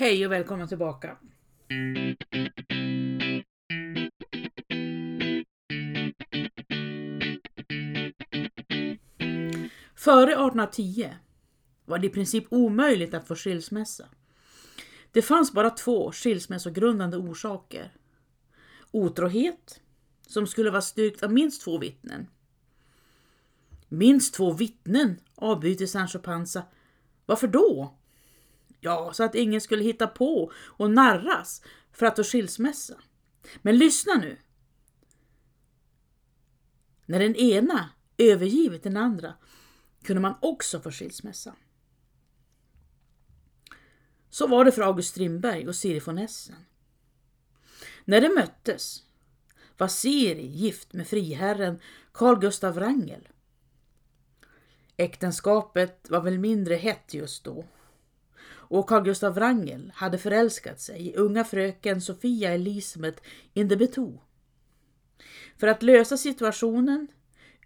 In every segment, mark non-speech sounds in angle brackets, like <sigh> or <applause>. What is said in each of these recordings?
Hej och välkomna tillbaka. Före 1810 var det i princip omöjligt att få skilsmässa. Det fanns bara två skilsmässogrundande orsaker. Otrohet, som skulle vara styrkt av minst två vittnen. Minst två vittnen, avbryter Sancho Panza. Varför då? Ja, så att ingen skulle hitta på och narras för att få skilsmässa. Men lyssna nu. När den ena övergivit den andra kunde man också få skilsmässa. Så var det för August Strindberg och Siri von Essen. När de möttes var Siri gift med friherren Carl Gustav Wrangel. Äktenskapet var väl mindre hett just då och Carl Gustav Wrangel hade förälskat sig i unga fröken Sofia Elisabeth in. För att lösa situationen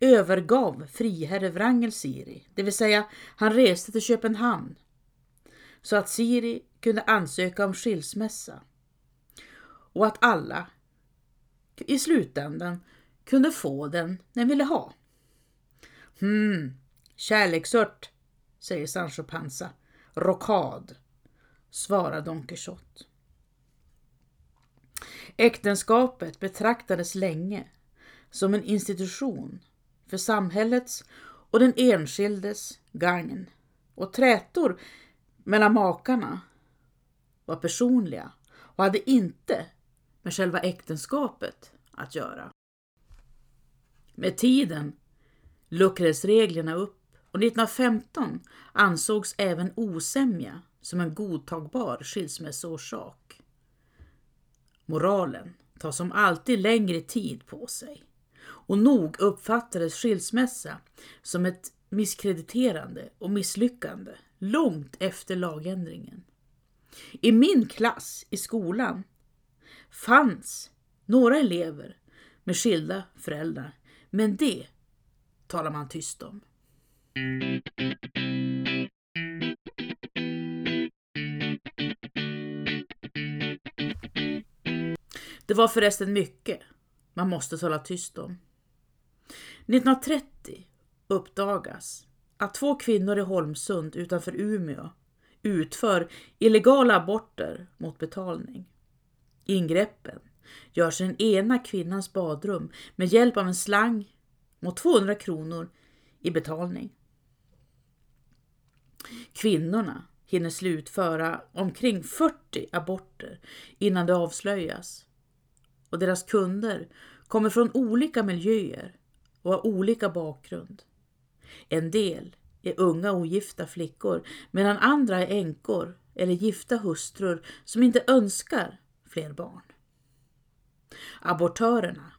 övergav friherre Wrangel Siri, det vill säga han reste till Köpenhamn så att Siri kunde ansöka om skilsmässa och att alla i slutändan kunde få den den ville ha. Hmm, kärleksört, säger Sancho Panza. Rockad, svarar Don Quixote. Äktenskapet betraktades länge som en institution för samhällets och den enskildes gagn och trätor mellan makarna var personliga och hade inte med själva äktenskapet att göra. Med tiden luckrades reglerna upp och 1915 ansågs även osämja som en godtagbar skilsmässoorsak. Moralen tar som alltid längre tid på sig och nog uppfattades skilsmässa som ett misskrediterande och misslyckande långt efter lagändringen. I min klass i skolan fanns några elever med skilda föräldrar, men det talar man tyst om. Det var förresten mycket man måste tala tyst om. 1930 uppdagas att två kvinnor i Holmsund utanför Umeå utför illegala aborter mot betalning. Ingreppen görs i den ena kvinnans badrum med hjälp av en slang mot 200 kronor i betalning. Kvinnorna hinner slutföra omkring 40 aborter innan det avslöjas. Och deras kunder kommer från olika miljöer och har olika bakgrund. En del är unga ogifta flickor medan andra är änkor eller gifta hustrur som inte önskar fler barn. Abortörerna,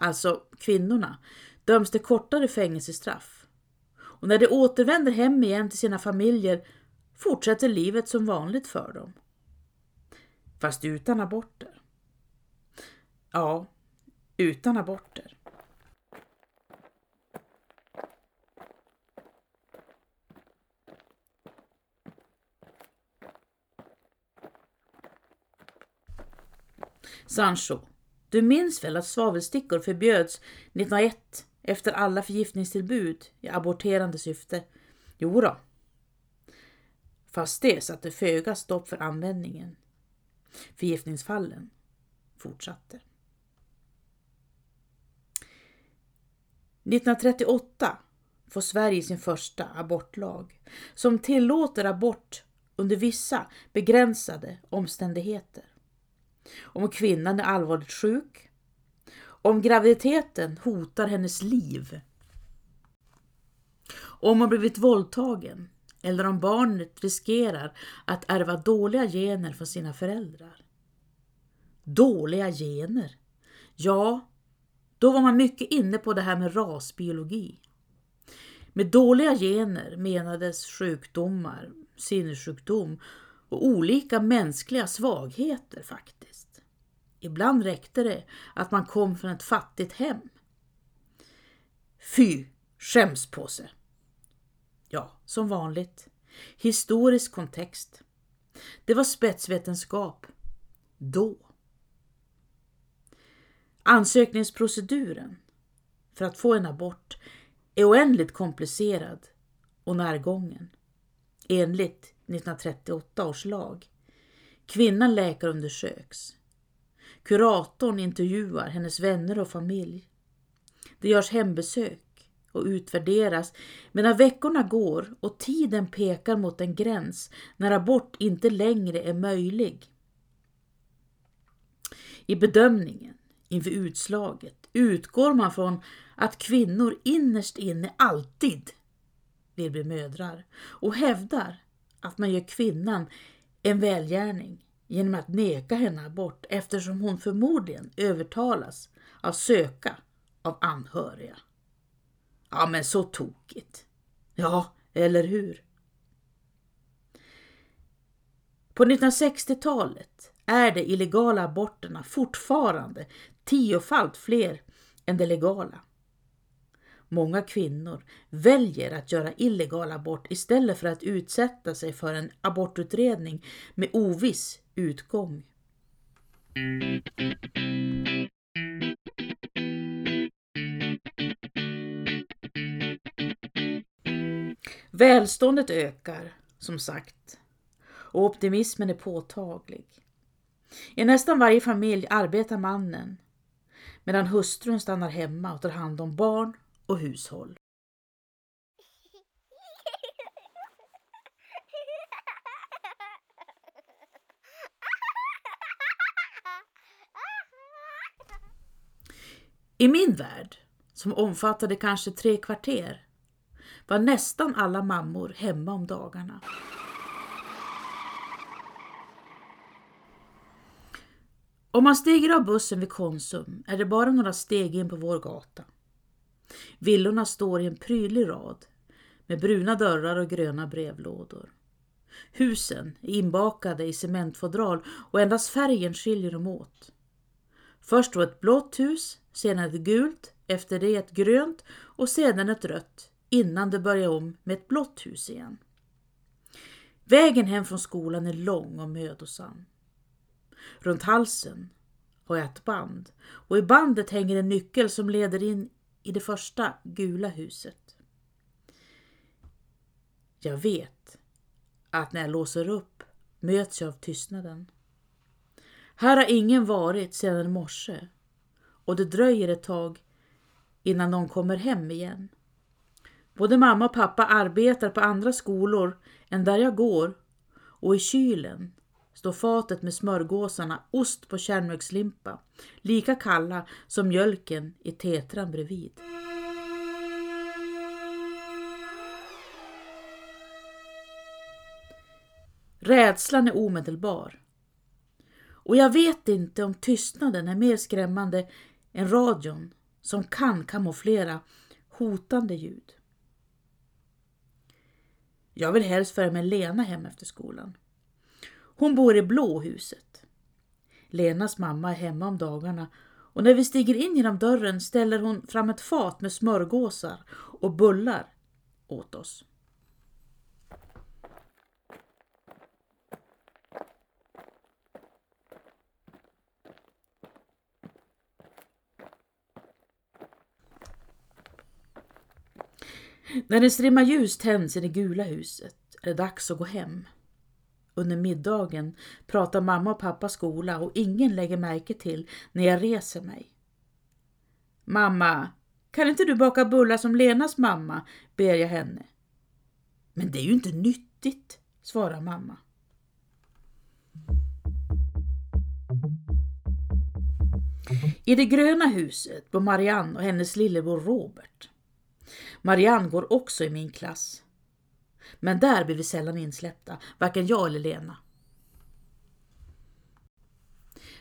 alltså kvinnorna, döms till kortare fängelsestraff. Och när de återvänder hem igen till sina familjer fortsätter livet som vanligt för dem. Fast utan aborter. Ja, utan aborter. Sancho, du minns väl att svavelstickor förbjöds 1901 efter alla förgiftningstillbud i aborterande syfte? Jo då. Fast det satte föga stopp för användningen. Förgiftningsfallen fortsatte. 1938 får Sverige sin första abortlag som tillåter abort under vissa begränsade omständigheter. Om kvinnan är allvarligt sjuk, om graviditeten hotar hennes liv, om hon blivit våldtagen eller om barnet riskerar att ärva dåliga gener från sina föräldrar. Dåliga gener? Ja, då var man mycket inne på det här med rasbiologi. Med dåliga gener menades sjukdomar, sinnessjukdom och olika mänskliga svagheter faktiskt. Ibland räckte det att man kom från ett fattigt hem. Fy, skäms på sig. Ja, som vanligt. Historisk kontext. Det var spetsvetenskap. Då. Ansökningsproceduren för att få en abort är oändligt komplicerad och närgången enligt 1938 års lag. Kvinnan läkarundersöks. Kuratorn intervjuar hennes vänner och familj. Det görs hembesök och utvärderas medan veckorna går och tiden pekar mot en gräns när abort inte längre är möjlig. I bedömningen inför utslaget utgår man från att kvinnor innerst inne alltid vill bli mödrar och hävdar att man gör kvinnan en välgärning genom att neka henne abort eftersom hon förmodligen övertalas av söka av anhöriga. Ja, men så tokigt. Ja, eller hur? På 1960-talet är de illegala aborterna fortfarande tiofalt fler än de legala. Många kvinnor väljer att göra illegal abort istället för att utsätta sig för en abortutredning med oviss utgång. Välståndet ökar, som sagt, och optimismen är påtaglig. I nästan varje familj arbetar mannen medan hustrun stannar hemma och tar hand om barn och hushåll. I min värld, som omfattade kanske tre kvarter, var nästan alla mammor hemma om dagarna. Om man stiger av bussen vid Konsum är det bara några steg in på vår gata. Villorna står i en prydlig rad med bruna dörrar och gröna brevlådor. Husen är inbakade i cementfodral och endast färgen skiljer dem åt. Först då ett blått hus, sedan ett gult, efter det ett grönt och sedan ett rött innan det börjar om med ett blått hus igen. Vägen hem från skolan är lång och mödosam. Runt halsen har jag ett band och i bandet hänger en nyckel som leder in i det första gula huset. Jag vet att när jag låser upp möts jag av tystnaden. Här har ingen varit sedan i morse och det dröjer ett tag innan de kommer hem igen. Både mamma och pappa arbetar på andra skolor än där jag går och i kylen står fatet med smörgåsarna, ost på kärnmjölkslimpa, lika kalla som mjölken i tetran bredvid. Rädslan är omedelbar. Och jag vet inte om tystnaden är mer skrämmande än radion som kan kamouflera hotande ljud. Jag vill helst föra med Lena hem efter skolan. Hon bor i blåhuset. Lenas mamma är hemma om dagarna och när vi stiger in genom dörren ställer hon fram ett fat med smörgåsar och bullar åt oss. När en strimma ljus tänds i det gula huset är det dags att gå hem. Under middagen pratar mamma och pappa skola och ingen lägger märke till när jag reser mig. Mamma, kan inte du baka bullar som Lenas mamma? ber jag henne. Men det är ju inte nyttigt, svarar mamma. I det gröna huset bor Marianne och hennes lillebror Robert. Marianne går också i min klass. Men där blir vi sällan insläppta, varken jag eller Lena.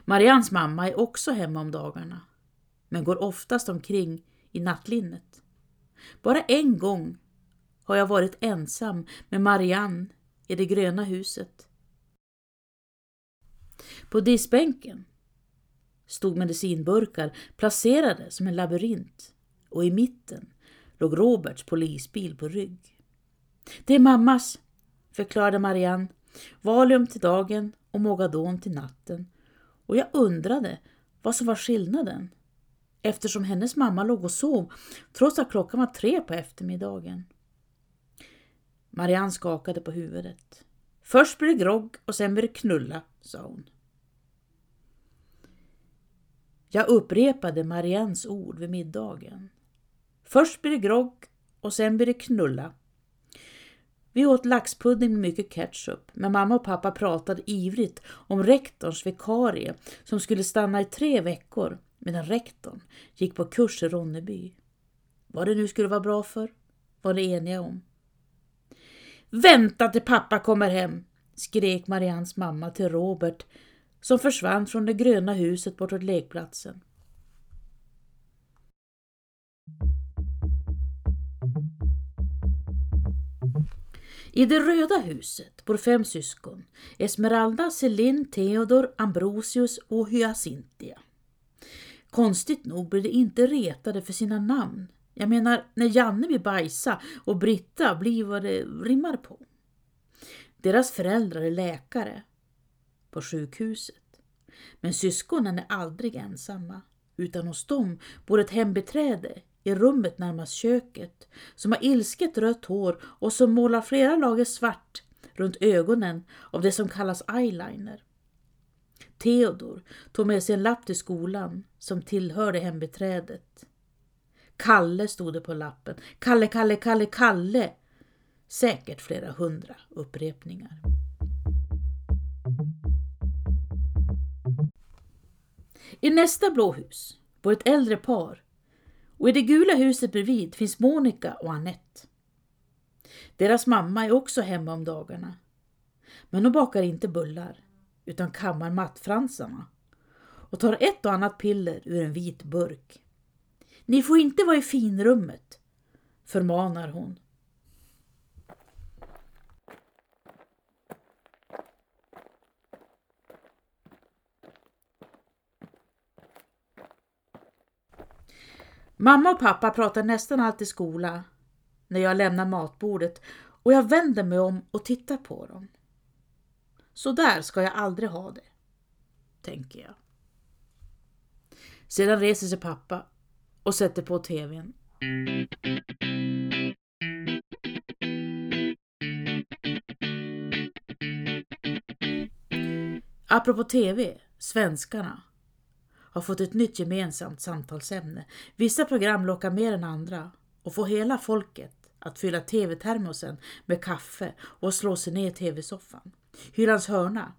Marians mamma är också hemma om dagarna, men går oftast omkring i nattlinnet. Bara en gång har jag varit ensam med Marianne i det gröna huset. På diskbänken stod medicinburkar placerade som en labyrint och i mitten låg Roberts polisbil på rygg. Det är mammas, förklarade Marianne Valium till dagen och Mogadon till natten och jag undrade vad som var skillnaden eftersom hennes mamma låg och sov trots att klockan var tre på eftermiddagen. Marianne skakade på huvudet. Först blir det grogg och sen blir det knulla, sa hon. Jag upprepade Mariannes ord vid middagen. Först blir det grogg och sen blir det knulla. Vi åt laxpudding med mycket ketchup, men mamma och pappa pratade ivrigt om rektorns vikarie som skulle stanna i tre veckor medan rektorn gick på kurs i Ronneby. Vad det nu skulle vara bra för var de eniga om. Vänta till pappa kommer hem, skrek Marians mamma till Robert som försvann från det gröna huset bortåt lekplatsen. I det röda huset bor fem syskon. Esmeralda, Celine, Theodor, Ambrosius och Hyacintia. Konstigt nog blir de inte retade för sina namn. Jag menar, när Janne vill bajsa och Britta blir vad det rimmar på. Deras föräldrar är läkare på sjukhuset. Men syskonen är aldrig ensamma, utan hos dem bor ett hembiträde i rummet närmast köket som har ilsket rött hår och som målar flera lager svart runt ögonen av det som kallas eyeliner. Theodor tog med sig en lapp till skolan som tillhörde hembiträdet. Kalle stod det på lappen. Kalle, Kalle, Kalle, Kalle. Säkert flera hundra upprepningar. I nästa blå hus bor ett äldre par och i det gula huset bredvid finns Monica och Annette. Deras mamma är också hemma om dagarna. Men hon bakar inte bullar utan kammar mattfransarna och tar ett och annat piller ur en vit burk. Ni får inte vara i finrummet, förmanar hon. Mamma och pappa pratar nästan alltid skola när jag lämnar matbordet och jag vänder mig om och tittar på dem. Så där ska jag aldrig ha det, tänker jag. Sedan reser sig pappa och sätter på tvn. Apropå tv, svenskarna har fått ett nytt gemensamt samtalsämne. Vissa program lockar mer än andra och får hela folket att fylla tv-termosen med kaffe och slå sig ner i tv-soffan. Hylands hörna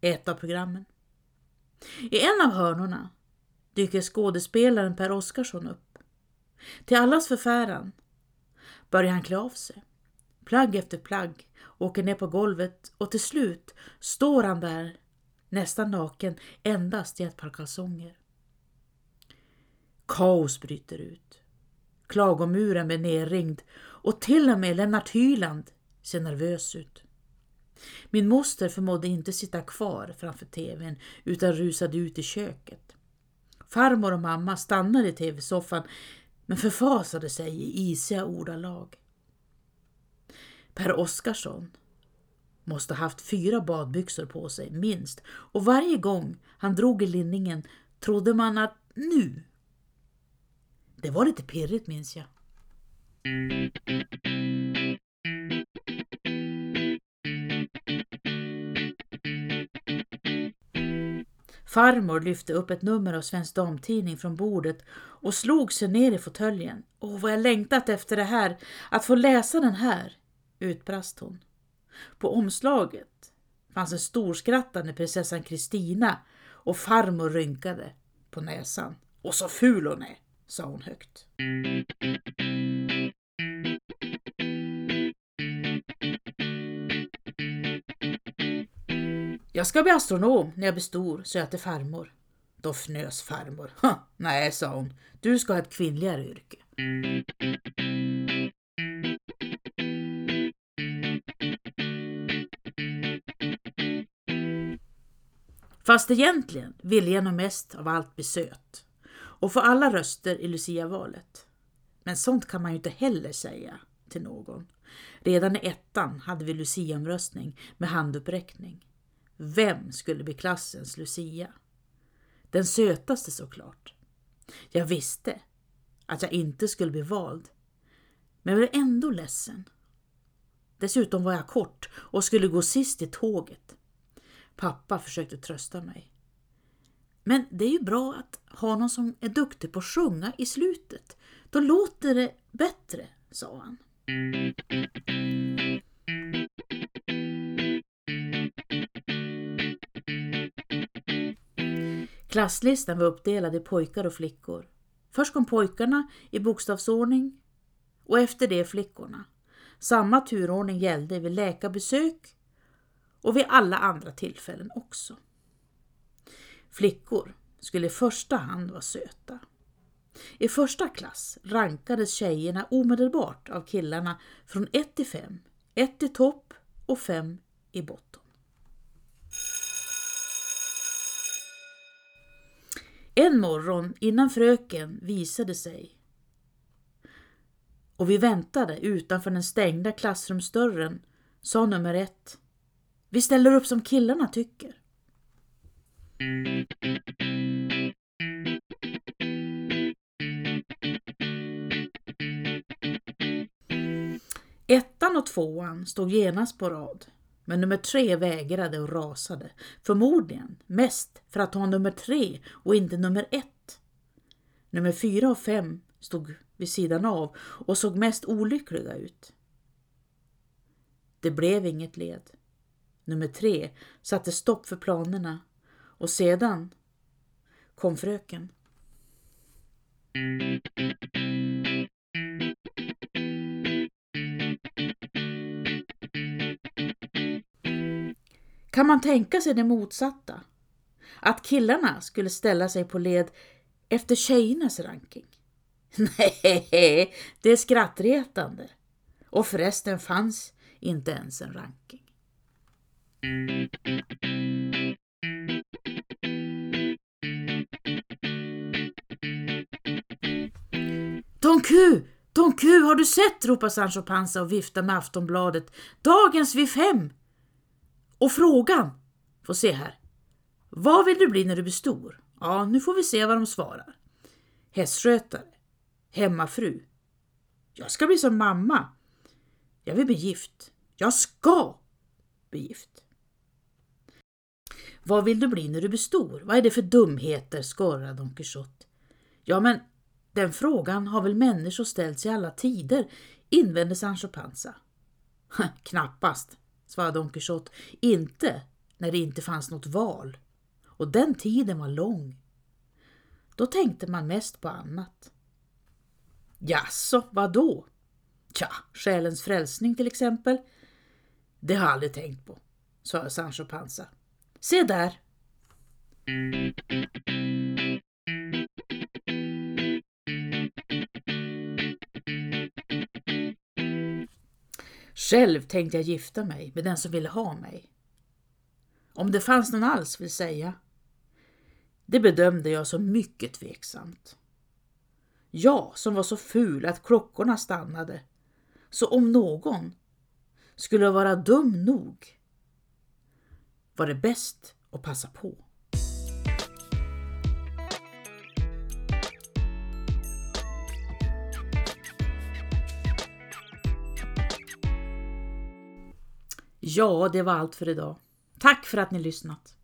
är ett av programmen. I en av hörnorna dyker skådespelaren Per Oscarsson upp. Till allas förfäran börjar han klä av sig. Plagg efter plagg åker ner på golvet och till slut står han där nästan naken endast i ett par kalsonger. Kaos bryter ut. Klagomuren blir nerringd och till och med Lennart Hyland ser nervös ut. Min moster förmådde inte sitta kvar framför tvn utan rusade ut i köket. Farmor och mamma stannade i tv-soffan men förfasade sig i isiga ordalag. Per Oskarsson måste haft fyra badbyxor på sig, minst, och varje gång han drog i linningen trodde man att nu. Det var lite pirrigt minns jag. Farmor lyfte upp ett nummer av Svensk Damtidning från bordet och slog sig ner i fåtöljen. Åh, vad jag längtat efter det här, att få läsa den här, utbrast hon. På omslaget fanns en storskrattande prinsessan Kristina och farmor rynkade på näsan. Och så ful hon är, sa hon högt. Jag ska bli astronom när jag blir stor, sa jag till farmor. Då fnös farmor. <laughs> Nej, sa hon, du ska ha ett kvinnligare yrke. Fast egentligen ville jag nog mest av allt bli söt och få alla röster i Lucia-valet. Men sånt kan man ju inte heller säga till någon. Redan i ettan hade vi Lucia-omröstning med handuppräckning. Vem skulle bli klassens Lucia? Den sötaste såklart. Jag visste att jag inte skulle bli vald, men jag blev ändå ledsen. Dessutom var jag kort och skulle gå sist i tåget. Pappa försökte trösta mig. Men det är ju bra att ha någon som är duktig på att sjunga i slutet. Då låter det bättre, sa han. Klasslistan var uppdelad i pojkar och flickor. Först kom pojkarna i bokstavsordning och efter det flickorna. Samma turordning gällde vid läkarbesök och vid alla andra tillfällen också. Flickor skulle i första hand vara söta. I första klass rankades tjejerna omedelbart av killarna från 1 till 5, 1 i topp och 5 i botten. En morgon innan fröken visade sig och vi väntade utanför den stängda klassrumsdörren sa nummer ett vi ställer upp som killarna tycker. Ettan och tvåan stod genast på rad, men nummer tre vägrade och rasade. Förmodligen mest för att ha nummer tre och inte nummer ett. Nummer fyra och fem stod vid sidan av och såg mest olyckliga ut. Det blev inget led. Nummer tre satte stopp för planerna och sedan kom fröken. Kan man tänka sig det motsatta? Att killarna skulle ställa sig på led efter tjejernas ranking? <laughs> Nej, det är skrattretande. Och förresten fanns inte ens en ranking. Don Q! Don Q, har du sett? ropar Sancho Panza och viftar med Aftonbladet. Dagens vid fem! Och frågan, få se här. Vad vill du bli när du blir stor? Ja, nu får vi se vad de svarar. Hästskötare. Hemmafru. Jag ska bli som mamma. Jag vill bli gift. Jag ska bli gift. Vad vill du bli när du blir stor? Vad är det för dumheter? skorrar Don Quixote. Ja, men den frågan har väl människor ställt sig i alla tider, invände Sancho Panza. Knappast, svarade Don Quixote. Inte när det inte fanns något val. Och den tiden var lång. Då tänkte man mest på annat. Jaså, vad då? Tja, själens frälsning till exempel. Det har jag aldrig tänkt på, sa Sancho Panza. Se där! Själv tänkte jag gifta mig med den som ville ha mig. Om det fanns någon alls vill säga. Det bedömde jag som mycket tveksamt. Jag som var så ful att klockorna stannade. Så om någon skulle vara dum nog var det bäst att passa på. Ja, det var allt för idag. Tack för att ni lyssnat.